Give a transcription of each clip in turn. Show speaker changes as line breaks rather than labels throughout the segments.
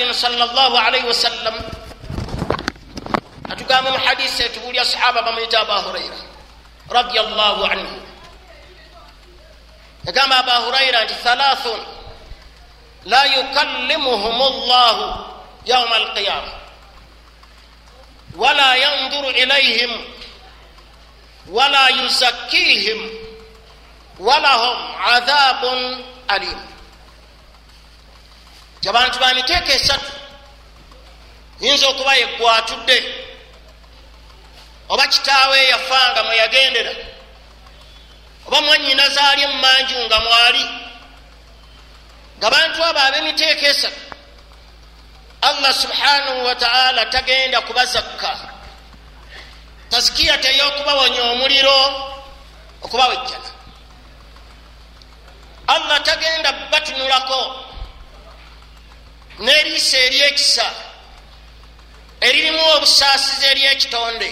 muhammadin salllah alaihi wasallam. Atugamba mu hadisi etubulya sahaba bamuyita aba huraira radiallahu anhu. Yagamba aba huraira nti thalathun la yukallimuhum llahu yauma alqiyama wala yanduru ilaihim. Wala yuzakkihim. Walahum adhabun alim ti abantu bamiteeka esatu. Yinza okuba yeggwatudde oba kitaawe yafanga mweyagendera oba mwanyina zaali emumanju nga mwali. Nga bantu abo ab'emiteeka esatu allah subhanahu wataala tagenda kubazakka. Tazikiyata ey'okubawonya omuliro okubawejjana allah tagenda batunulako n'eriisa eryekisa eririmu obusaasizi ery'ekitonde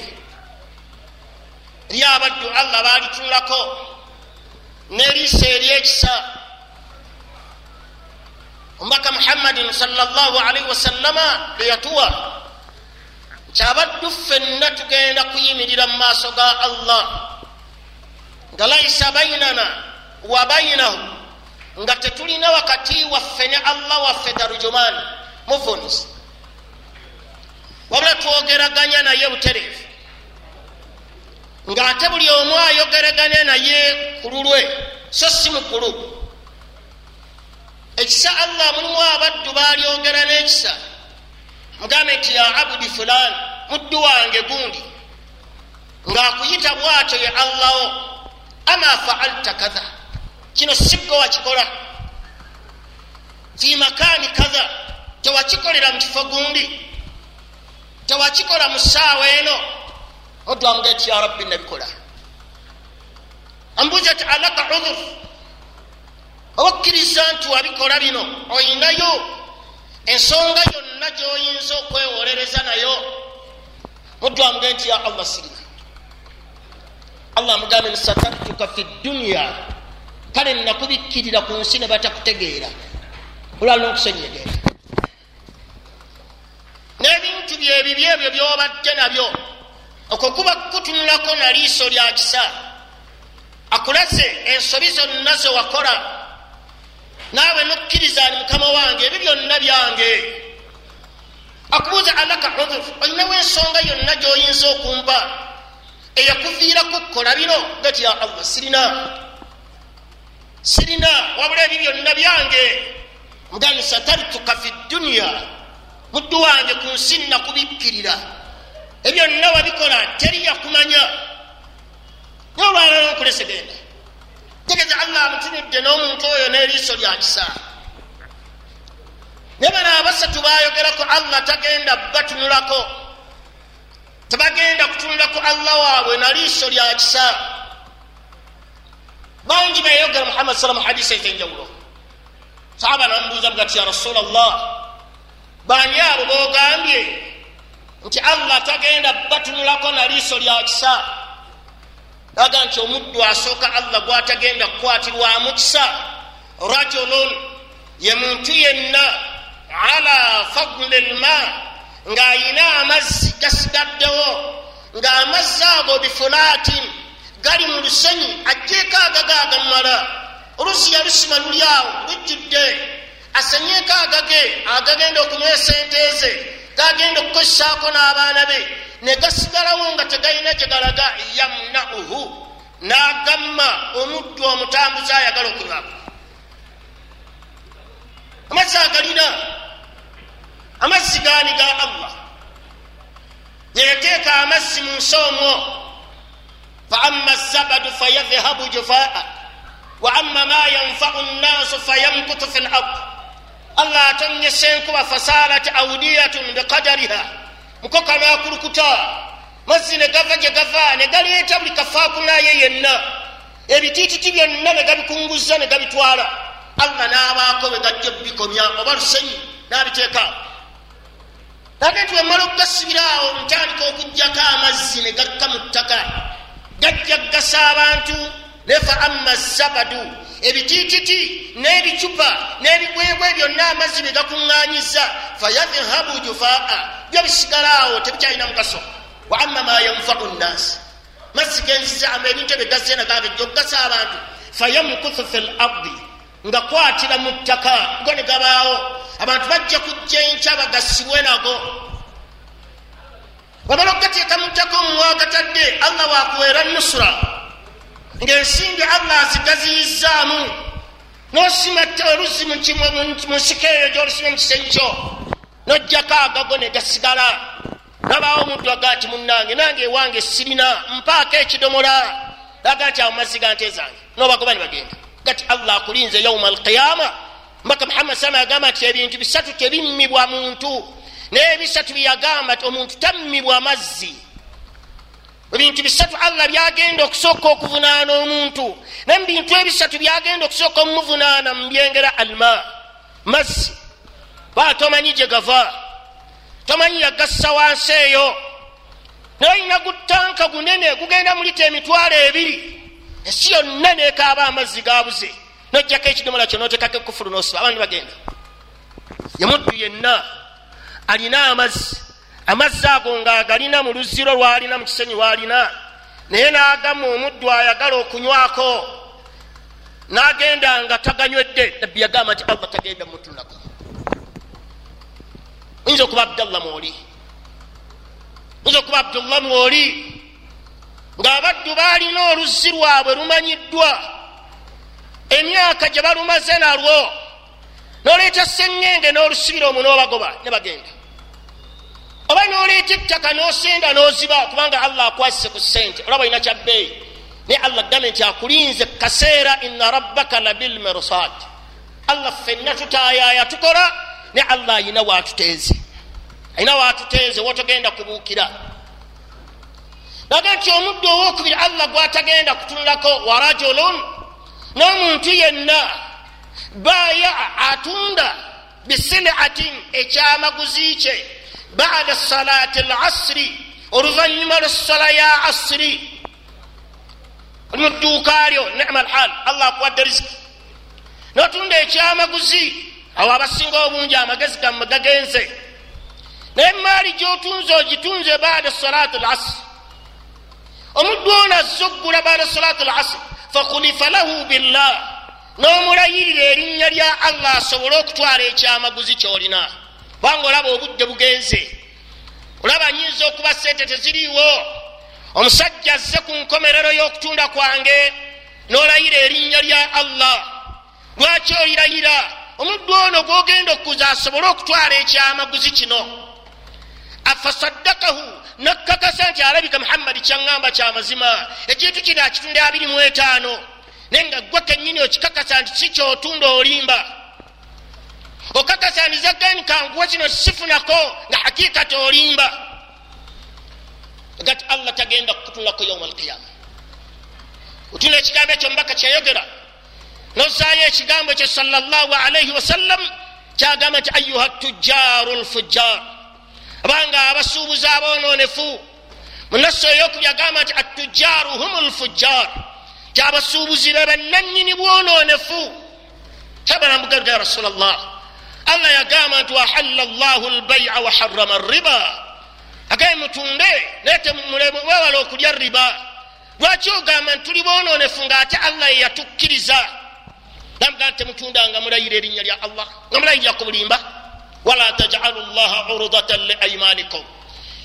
lyabaddu allah baalitunulako n'eriisa eryekisa omubaka muhammadin salllah alaihi wasallama leyatuwa nti abaddu ffenna tugenda kuyimirira mu maaso ga allah. Nga laisa bainana wa bainahu nga tetulina wakati waffe ne allah waffe darujuman muvunisi wabula twogeraganya naye butereevu. Ng'ate buli omu ayogeraganya naye ku lulwe so si mukulu ekisa allah mulimu abaddu balyogera n'ekisa. Mugambe nti ya abudi fulan muddu wange gundi. Ng'akuyita bwatyo ye allaho ama faalta katha kino sigwe wakikola. Fi makani katha tewakikolera mu kifo gundi. Tewakikola mu ssaawa eno. Oddu amuga ti ya rabbi nabikola ambuuza ti alaka udhur? Obakkiriza nti wabikola bino oyinayo. Ensonga yonna gyoyinza okwewolereza nayo. Muddu amuge nti ya allah sirina allah amugambe satartuka fi dduniya kale nakubikkirira ku nsi ne batakutegeera. Olwala n'okusenyegera n'ebintu byebibi ebyo byobadde nabyo okwo kuba kutunulako na liiso lya kisa. Akulaze ensobi zonna zewakola naawe nokkiriza ni mukama wange ebyo byonna byange. Akubuuza alaka udhur olinawo ensonga yonna gyoyinza okumpa eyakuviiraku kukola bino? Gati ya allah sirina sirina wabula ebyo byonna byange. Mugani satartuka fi dduniya muddu wange ku nsi nakubikkirira. Ebyonna wabikola teri yakumanya. Naye olwalala nkulese genda. Tegeza allah amutunudde n'omuntu oyo n'eriiso lya kisa. Naye bano abasatu bayogerako allah tagenda batunulako. Tebagenda kutunulako allah waabwe na liiso lya kisa bangi beyogera muhammad salamu hadisi ezenjawulo sahaba namubuuza mugati ya rasula llah bani abo bogambye nti allah tagenda batunulako na liiso lya kisa aga nti omuddu asooka allah gwatagenda kukwatirwamu kisa rajulun ye muntu yenna ala fadli lma ng'ayina amazzi gasigaddewo ng'amazzi ago bifulatin gali mu lusenyi ajjeeko agaga agamala olusi yalusima luli awo lujjudde. Asenyeeko agage agagenda okunywesa ente ze gagenda okukozesaako n'abaana be. Ne gasigalawo nga tegalina gyegalaga yamnauhu n'agamma omuddu omutambuzi ayagala okunywako. Amazzi agalina amazzi gaani ga allah. Yeteeka amazzi mu nsi omwo fa amma zabadu fayadhhabu jufaa wa amma ma yanfau nnaasu fayamkutu fi lard allah atonyesa enkuba fasalat audiyatun biqadariha mukoka nakulukuta mazzi ne gava gye gava ne galeeta buli kafaakunaye yenna ebitiititi byonna ne gabikunguza ne gabitwala allah n'abaako bwe gajja bikomya oba lusenyi n'abiteekaawo ate nti wemala okugasibira awo ntandika okugjako amazzi ne gakka mu ttaka gajja gasa abantu naye fa amma zabadu. Ebitiititi n'ebicupa n'ebigwegwe byonna amazzi bye gakuŋŋanyiza fayadhabu jufaa byo bisigala awo tebikyalina mugaso. Wa amma ma yanfau nnasi mazzi genzizaamu ebintu ebyo gazenagaa joggasa abantu fayamkuthu fi lardi nga kwatira mu ttaka. Go ne gabaawo abantu bajja kujja enkya bagasibwe nago wamala okugateeka mu ttaka omumwagatadde allah wakuweera nusura ngaensimbi allah azigaziyizaamu nosima oluzi mu nsiko eyo gyolusima mu kisenyi kyo nojjako agago ne gasigala nabaawo omuddu aga ti munange nange ewange sirina mpaako ekidomola aga nti awo mazzi ga nte zange nobagoba ne bagenda gati allah akulinze yauma alqiyama mbaka muhammad salama yagamba nti ebintu bisatu tebimmibwa muntu naye bisatu byeyagamba ti omuntu tammibwa mazzi ebintu bisatu allah byagenda okusooka okuvunaana omuntu. Naye mubintu ebisatu byagenda okusooka omumuvunaana mubyengera alma mazzi. Baa tomanyi gye gava. Tomanyi yagassa wansi eyo. Naye olina gutanka gunene gugenda mulita emitwalo ebiri. Esi yonna nekaaba amazzi gabuze nojjako ekidomola kyo notekako ekufulu nosiba abandi bagenda. Yemuddu yenna alina amazzi. Amazzi ago ngaagalina mu luziro lwalina mu kisenyi lwalina naye n'agamu omuddu ayagala okunywako. N'agenda nga taganywedde. Nabbi yagamba nti allah tagenda mutunako oyinza okuba abdallah mwoli. Oyinza okuba abdullah mwoli. Ng'abaddu baalina oluzzi lwabwe lumanyiddwa. Emyaka gye balumaze nalwo noleeta seŋŋenge n'olusibira omu n'obagoba ne bagenda oba noleeta ettaka n'osenda n'oziba kubanga allah akwasise ku ssente olaba olina kyabbeeyi naye allah gambe nti akulinze kaseera inna rabbaka labilmirsad allah ffenna tutaayaaya tukola ne allah ayina watuteeze. Ayina watuteeze wotogenda kubuukira. Naga nti omuddu owokubiri allah gwatagenda kutunulako warajulun n'omuntu yenna baya atunda bisiliatin ekyamaguzi kye bada salati lasiri oluvanyuma lwesala ya asiri oli mu dduuka lyo nema alhal allah akuwadde riziki notunda ekyamaguzi awo abasinga obungi amagezi gamme gagenze naye emaali gyotunze ogitunze bada salati lasiri omuddu ono azze okugula bada salati lasiri fakulifa lahu billah n'omulayirira erinnya lya allah asobole okutwala ekyamaguzi kyolina kubanga olaba obudde bugenze. Olaba nyinza okuba sente teziriiwo. Omusajja azze ku nkomerero y'okutunda kwange n'olayira erinnya lya allah. Lwaki oyirayira? Omuddu ono gwogenda okuza asobole okutwala ekyamaguzi kino. Afasaddakahu nakkakasa nti alabika muhammadi kyaŋŋamba kyamazima ekintu kino akitunda abiri mu etaano. Naye nga gwe kennyini okikakasa nti si kyotunda olimba okakasa nti zagani kanguwa kino sifunako nga hakikati olimba gati allah tagenda kukutunako yauma alqiyama. Otunda ekigambo ekyo mubaka kyayogera nozaayo ekigambo ekyo salllahu alaihi wasallam kyagamba nti ayuha tujjaru lfujjar abanga abasuubuzi aboononefu munaso eyokubiri agamba nti atujjaru hum lfujjar kyabasuubuzi be bannanyini bwononefu kyabanamugaga ya rasulllah allah yagamba nti wahalla llahu lbaia waharama riba agaye mutunde naye temwewala okulya riba lwaki ogamba nti tuli bwononefu ngaate allah yeyatukkiriza namugaa nti temutundanga mulayira erinnya lya allah nga mulayirira ku bulimba wala tajalu llaha urdatan liaimanikum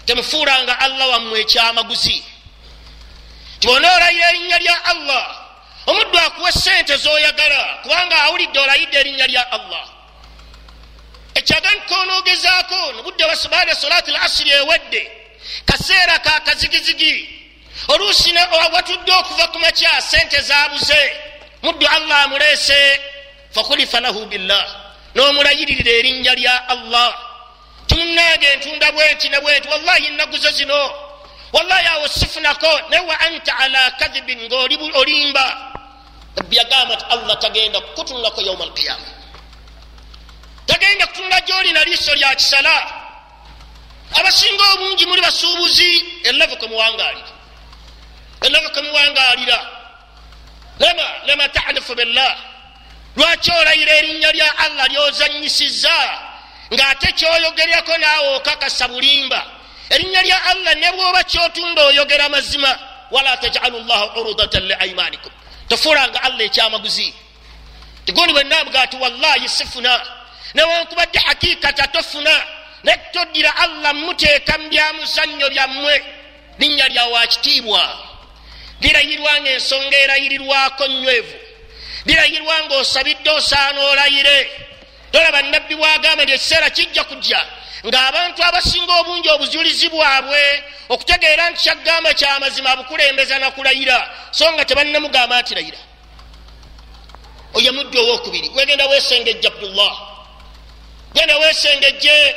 temufuulanga allah wammwe ekyamaguzi tibonoolayira erinnya lya allah omuddu akuwa sente zoyagala kubanga awulidde olayidde erinnya lya allah ekyaga nikoonoogezaako nobudde baada solati l asiri ewedde kaseera ka kazigizigi. Oluusi watudde okuva ku makya sente zabuze muddu allah amuleese. Fakulifa lahu billah. N'omulayiririra erinnya lya allah. Timunange entunda bwenti ne bwenti wallahi naguze zino wallahi awo sifunako naye wa anta ala kadhibin ngaoli olimba. Nabbi yagamba ti allah tagenda kukutunulako yauma alqiyama tagenda kutunula gyolina liiso lya kisala. Abasinga obungi muli basuubuzi elavu kemuwangalira elavu kemuwangalira lema lema talifu billah. Lwaki olayira erinnya lya allah lyozanyisiza ng'ate kyoyogeryako naawe okakasa bulimba. Erinnya lya allah ne bwoba kyotunda oyogera mazima wala tajalu llah urudatan li aimanikum tofuulanga allah ekyamaguzi. Tigundi bwenabga ati wallahi sifuna newankubadde hakikata tofuna netoddira allah muteeka mu byamuzannyo byammwe linnya lya wakitiibwa lirayirwa nga ensonga erayirirwako nywevu lirayirwa nga osabidde osaana olayire. Tolaba nabbi bwagamba nti ekiseera kijja kujja ng'abantu abasinga obungi obujulizi bwabwe okutegeera nti kyagamba kyamazima bukulembeza nakulayira so nga tebannamugamba nti layira. Oye muddi owokubiri wegenda wesengejja abdullah genda wesengejje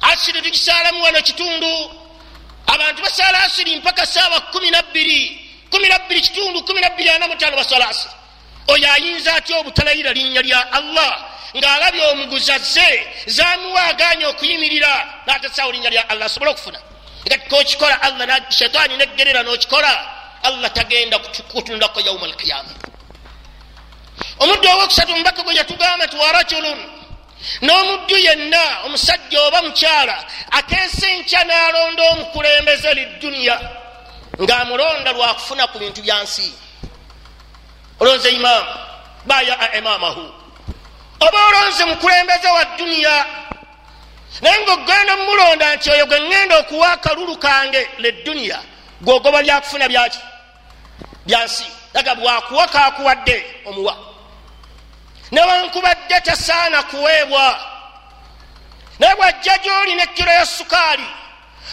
asiri tugisaalamu wano kitundu. Abantu basaala asiri mpaka saawa kumi nabbiri kumi nabbiri kitundu kumi nabbiri ana mutaano basala asiri oyo ayinza atya obutalayira linnya lya allah ng'alabye omuguzi azze zamuwa aganye okuyimirira n'atasaawo linnya lya allah? Asobole okufuna? Kokikola allah shetaani neggerera n'okikola allah tagenda kutundako yauma alqiyama omuddu owokusatu mubaka gwe yatugamba nti warajulun n'omuddu yenna omusajja oba mukyala ateesa enkya n'alonda omukulembeze lidduniya ng'amulonda lwakufuna ku bintu bya nsi. Olonze imaamu baya imamahu oba olonze mukulembeze wa duniya naye ngaogenda mumulonda nti oyo gwe ŋŋenda okuwa akalulu kange ledduniya gwogoba lyakufuna byaki? Byansi aga bwakuwa kakuwadde omuwa newankubadde tasaana kuweebwa. Naye bwajja gyolina ekkiro ya sukaali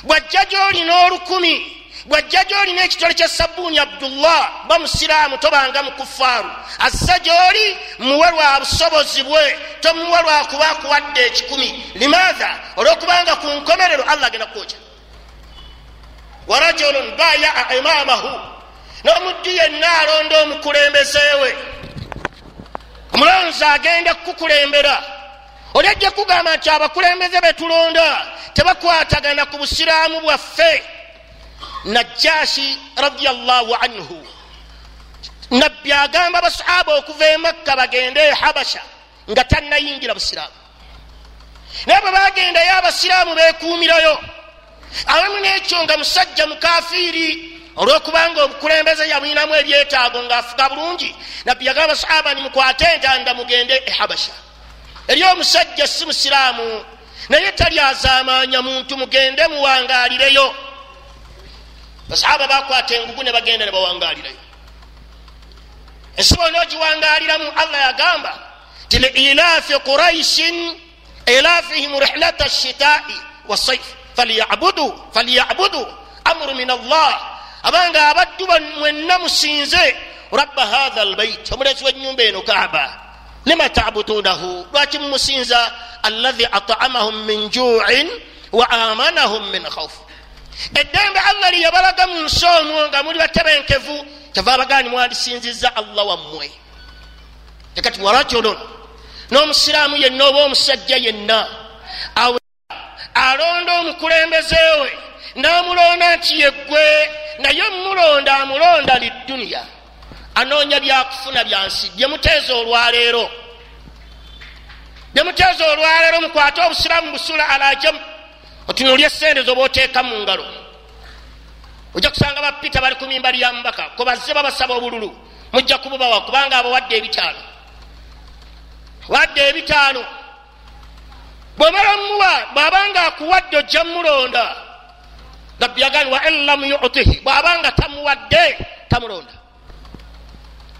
bwajja gyolina olukumi bwajja gyolina ekitole kya sabuuni abdullah bamusiraamu tobanga mukufaaru azza gyoli muwe lwa busobozi bwe tomuwe lwakuba akuwadde ekikumi. Limaatha? Olwokubanga ku nkomerero allah agenda kukwoja warajulun bayaa imamahu n'omuddu yenna alonda omukulembezeewe omulonzi agenda kukukulembera. Oli ajja kugamba nti abakulembeze betulonda tebakwatagana ku busiraamu bwaffe. Najashi radiallahu anhu. Nabbi agamba abasahaba okuva e makka bagende e habasha nga tannayingira busiraamu. Naye bwe bagendayo abasiraamu bekuumirayo awamu n'ekyo nga musajja mukafiiri olwokubanga obukulembeze yabwinamu ebyetaago ngaafuga bulungi nabbi yagamba abasahaba nimukwate entanda mugende e habasha. Eri omusajja si musiraamu naye tali azaamanya muntu mugende muwangaalireyo basahaba bakwata engugu ne bagenda ne bawangalirayo ensi bona ogiwangaliramu allah yagamba ti liilafi quraishin ilafihim rihlata shitai wasaif falyabudu amuru min allah abanga abaddu mwenna musinze rabba hatha albait omulezi wenyumba eno kaaba. Lima tabudunahu? Lwaki mumusinza? Alahi atamahum min juin wa amanahum min khaufu eddembe allah lyeyabalaga mu nsi omwo nga muli batebenkevu kyava abagani mwalisinziza allah wammwe. Tekati warajulun n'omusiraamu yenna oba omusajja yenna alonda omukulembezewe n'amulonda nti yeggwe naye mulonda amulonda lidduniya anoonya byakufuna byansi byemuteeza olwaleero. Byemuteeza olwaleero mukwate obusiraamu busula alajamu otunulya esente zoba oteeka mu ngalo. Ojja kusanga bapita bali ku mimba lya mubaka. Kubazze babasaba obululu. Mujja kububawa kubanga abawadde ebitaano. Wadde ebitaano. Bwomala muwa bwabanga akuwadde ojja mulonda nabbi yagani wa in lam yutihi. Bwabanga tamuwadde tamulonda.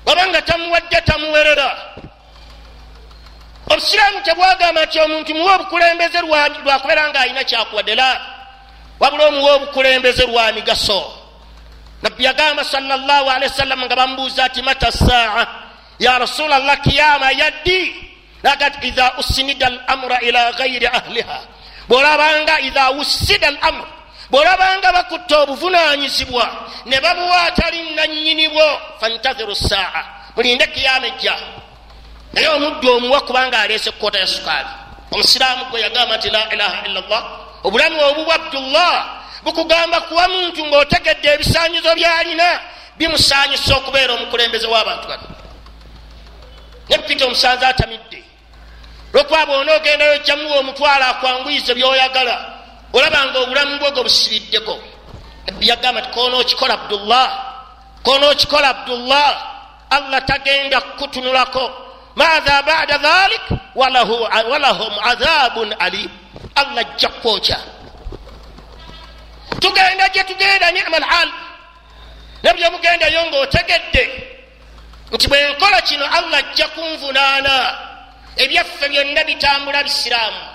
Bwabanga tamuwadde tamuwerera obusiraamu tebwagamba nti omuntu muwe obukulembeze lwakubeera nga alina kyakuwadde la? Wabula omuwe obukulembeze lwa migaso. Nabbi yagamba salllahu alehi wasallama nga bamubuuza ati mata saa ya rasulllah kiyama yaddi? Nagati idha usnida al amra ila gairi ahliha. Bwolabanga idha usida al amr bwolabanga bakutta obuvunanyizibwa ne babuwa atali nanyinibwo fantahiru saa mulinde kiyama ejja. Naye omuddu omuwa kubanga aleese ekkoota ya sukaali. Omusiraamu gwe yagamba nti la ilaha illa llah obulamu obu bwa abdullah bukugamba kuwa muntu ng'otegedde ebisanyizo byalina bimusanyusa okubeera omukulembeze w'abantu bano. Ne pita omusanze atamidde. Lwokuba bwona ogendayo jamuwa omutwalo akwangwize byoyagala olaba nga obulamu bwe gwe busiriddeko nabbi yagamba ti konookikola abdullah konookikola abdullah allah tagenda kukutunulako. Maatha bada dhalik walahum adhabun alim. Allah ajja kwokya tugenda gye tugenda nima lhal nabyo bugendayo ngaotegedde nti bwe nkola kino allah ajja kunvunaana. Ebyaffe byonna bitambula bisiraamu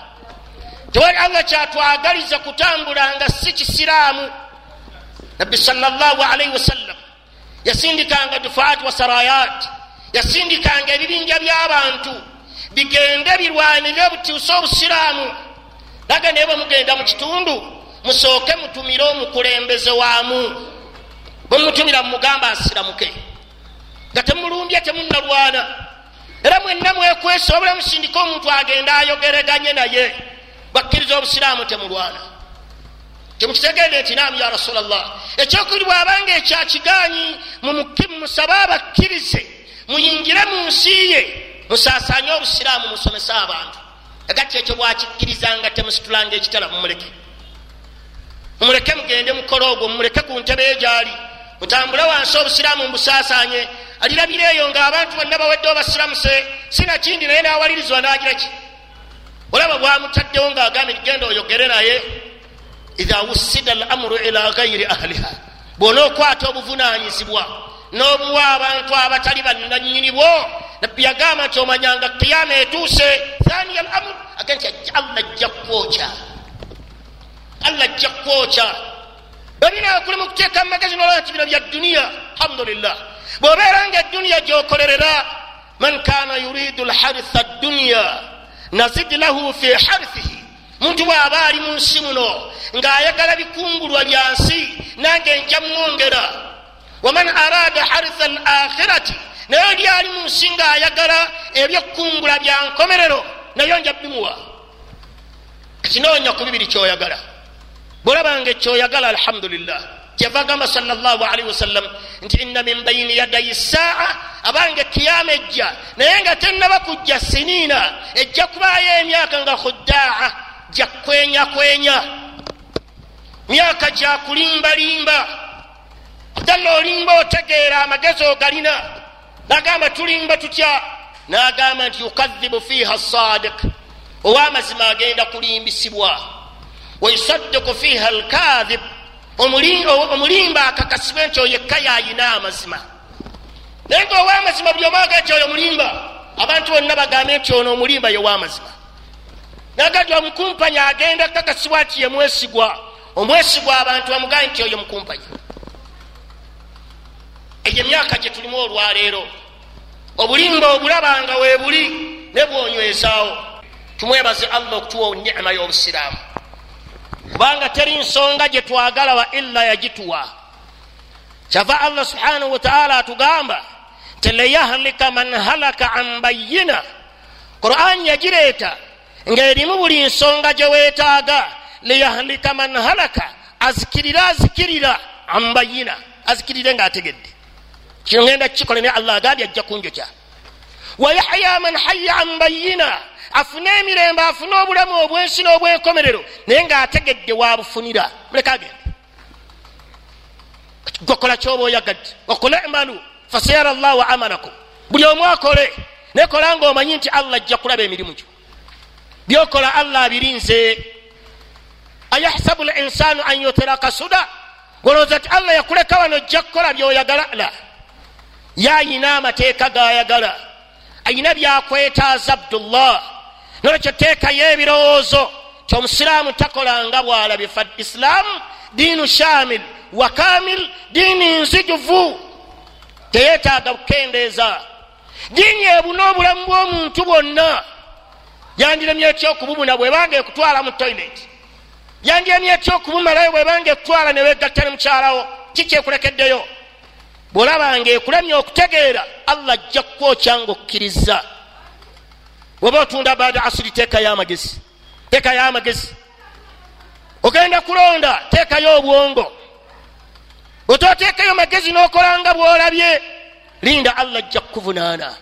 tewali allah kyatwagaliza kutambula nga si kisiraamu. Nabbi salaalaihi wasallam yasindikanga dufaat wa sarayat yasindikanga ebibinja by'abantu bigende birwanire butiusa obusiraamu. Naga naye bwe mugenda mu kitundu musooke mutumire omukulembeze waamu bwe mutumira mumugamba asiramuke nga temulumbye temunalwana era mwenna mwekwesa obula musindika omuntu agenda ayogereganye naye bakkiriza obusiraamu temulwana. Kyemukitegende nti naamu ya rasulllah ekyokuli bwabanga ekyakiganyi mumusabe abakkirize muyingire mu nsi ye musasanye obusiraamu musomese abantu. Agati ekyo bwakikkirizanga temusitulanga ekitala mumuleke. Mumuleke mugende mukole ogwo mumuleke ku ntebe egyali mutambule wansi obusiraamu mbusasanye alirabira eyo ngaabantu bonna bawedde obasiramuse sinakindi naye nawalirizwa nagiraki olaba bwamutaddewo ngaagambe nigenda oyogere naye idha wusida al amuru ila gairi ahliha. Bwona okwata obuvunanyizibwa n'obuwa abantu abatali bananyinibwo nabbi yagamba nti omanyanga kiyama etuuse thaniya al amur agenti allah ajja kwokya allah ajja kwokya babina kuli mukuteeka mumagezi nolaba nti bino bya duniya. Alhamdulillah. Bwobeera nga eduniya gyokolerera man kana yuridu lharitha duniya nazid lahu fi harithihi muntu bw'aba ali mu nsi muno ng'ayagala bikungulwa byansi nange nja mwongera. Waman arada haritha al akhirati naye oli ali mu nsi ng'ayagala ebyokungula bya nkomerero nayo nja bimuwa kinoonya ku bibiri kyoyagala. Bwolabanga ekyoyagala alhamdulillah kyava gamba salllahalihi wasallam nti inna min baini yadayi saa abange kiyama ejja naye nga tennaba kujja siniina ejja kubayo emyaka nga khuddaa jakwenyakwenya myaka gyakulimbalimba dalla olimba otegeera amagezi ogalina. Nagamba tulimba tutya? Nagamba nti yukadhibu fiiha sadik owamazima agenda kulimbisibwa. Wayusaddiku fiiha alkadhib omulimba akakasibwe nti oyo ekka yayina amazima. Naye nga owamazima buli omaga nti oyo mulimba abantu bonna bagambe nti ono omulimba yowamazima nagati omukumpanya agenda kakasibwa nti ye mwesigwa omwesigwa abantu bamugambe nti oyo mukumpanya egyo emyaka gye tulimu olwaleero obulimba obulabanga weebuli ne bwonywezaawo. Tumwebaze allah okutuwa nicma y'obusiraamu kubanga teri nsonga gye twagala wa illa yagituwa. Kyava allah subhanahu wataala atugamba nti leyahlika man halaka an bayina qur'an yagireeta ng'erimu buli nsonga gye weetaaga leyahlika man halaka azikirira azikirira an bayina azikirire ng'ategedde. Kino ngenda kikole naye allah agambye ajja kunjokya wayahya man haya an bayina afune emirembe afune obulamu obwensi n'obwenkomerero naye ng'ategedde wabufunira muleka agende. Gokola kyoba oyagadde okole emalu fasayara llahu amalakum. Buli omu akole nekola nga omanyi nti allah ajja kulaba emirimu gyo. Byokola allah abirinze. Ayahsabu linsanu an yutraka suda? Golowooza ti allah yakuleka wano ojja kukola byoyagala? La. Yayina amateeka gayagala. Ayina byakwetaaza abdullah nolwekyo teekayo ebirowoozo kyomusiraamu takolanga bwalabye fa islaamu diinu shamil wa kamil diini nzijuvu. Teyetaaga kukendeeza. Diini ebuna obulamu bw'omuntu bwonna. Yandiremye ekyokububuna bwebanga ekutwala mu toilet. Yandiremye ekyokubumalayo bwebanga ekutwala newegatta ne mukyalawo kikyekulekeddeyo bwolabanga ekulemye okutegeera allah ajja kukwokya nga okkiriza oba otunda bada asiri teekayo amagezi teekayo amagezi ogenda kulonda teekayo obwongo. Ototeekayo magezi n'okolanga bw'olabye linda allah ajja kukuvunaana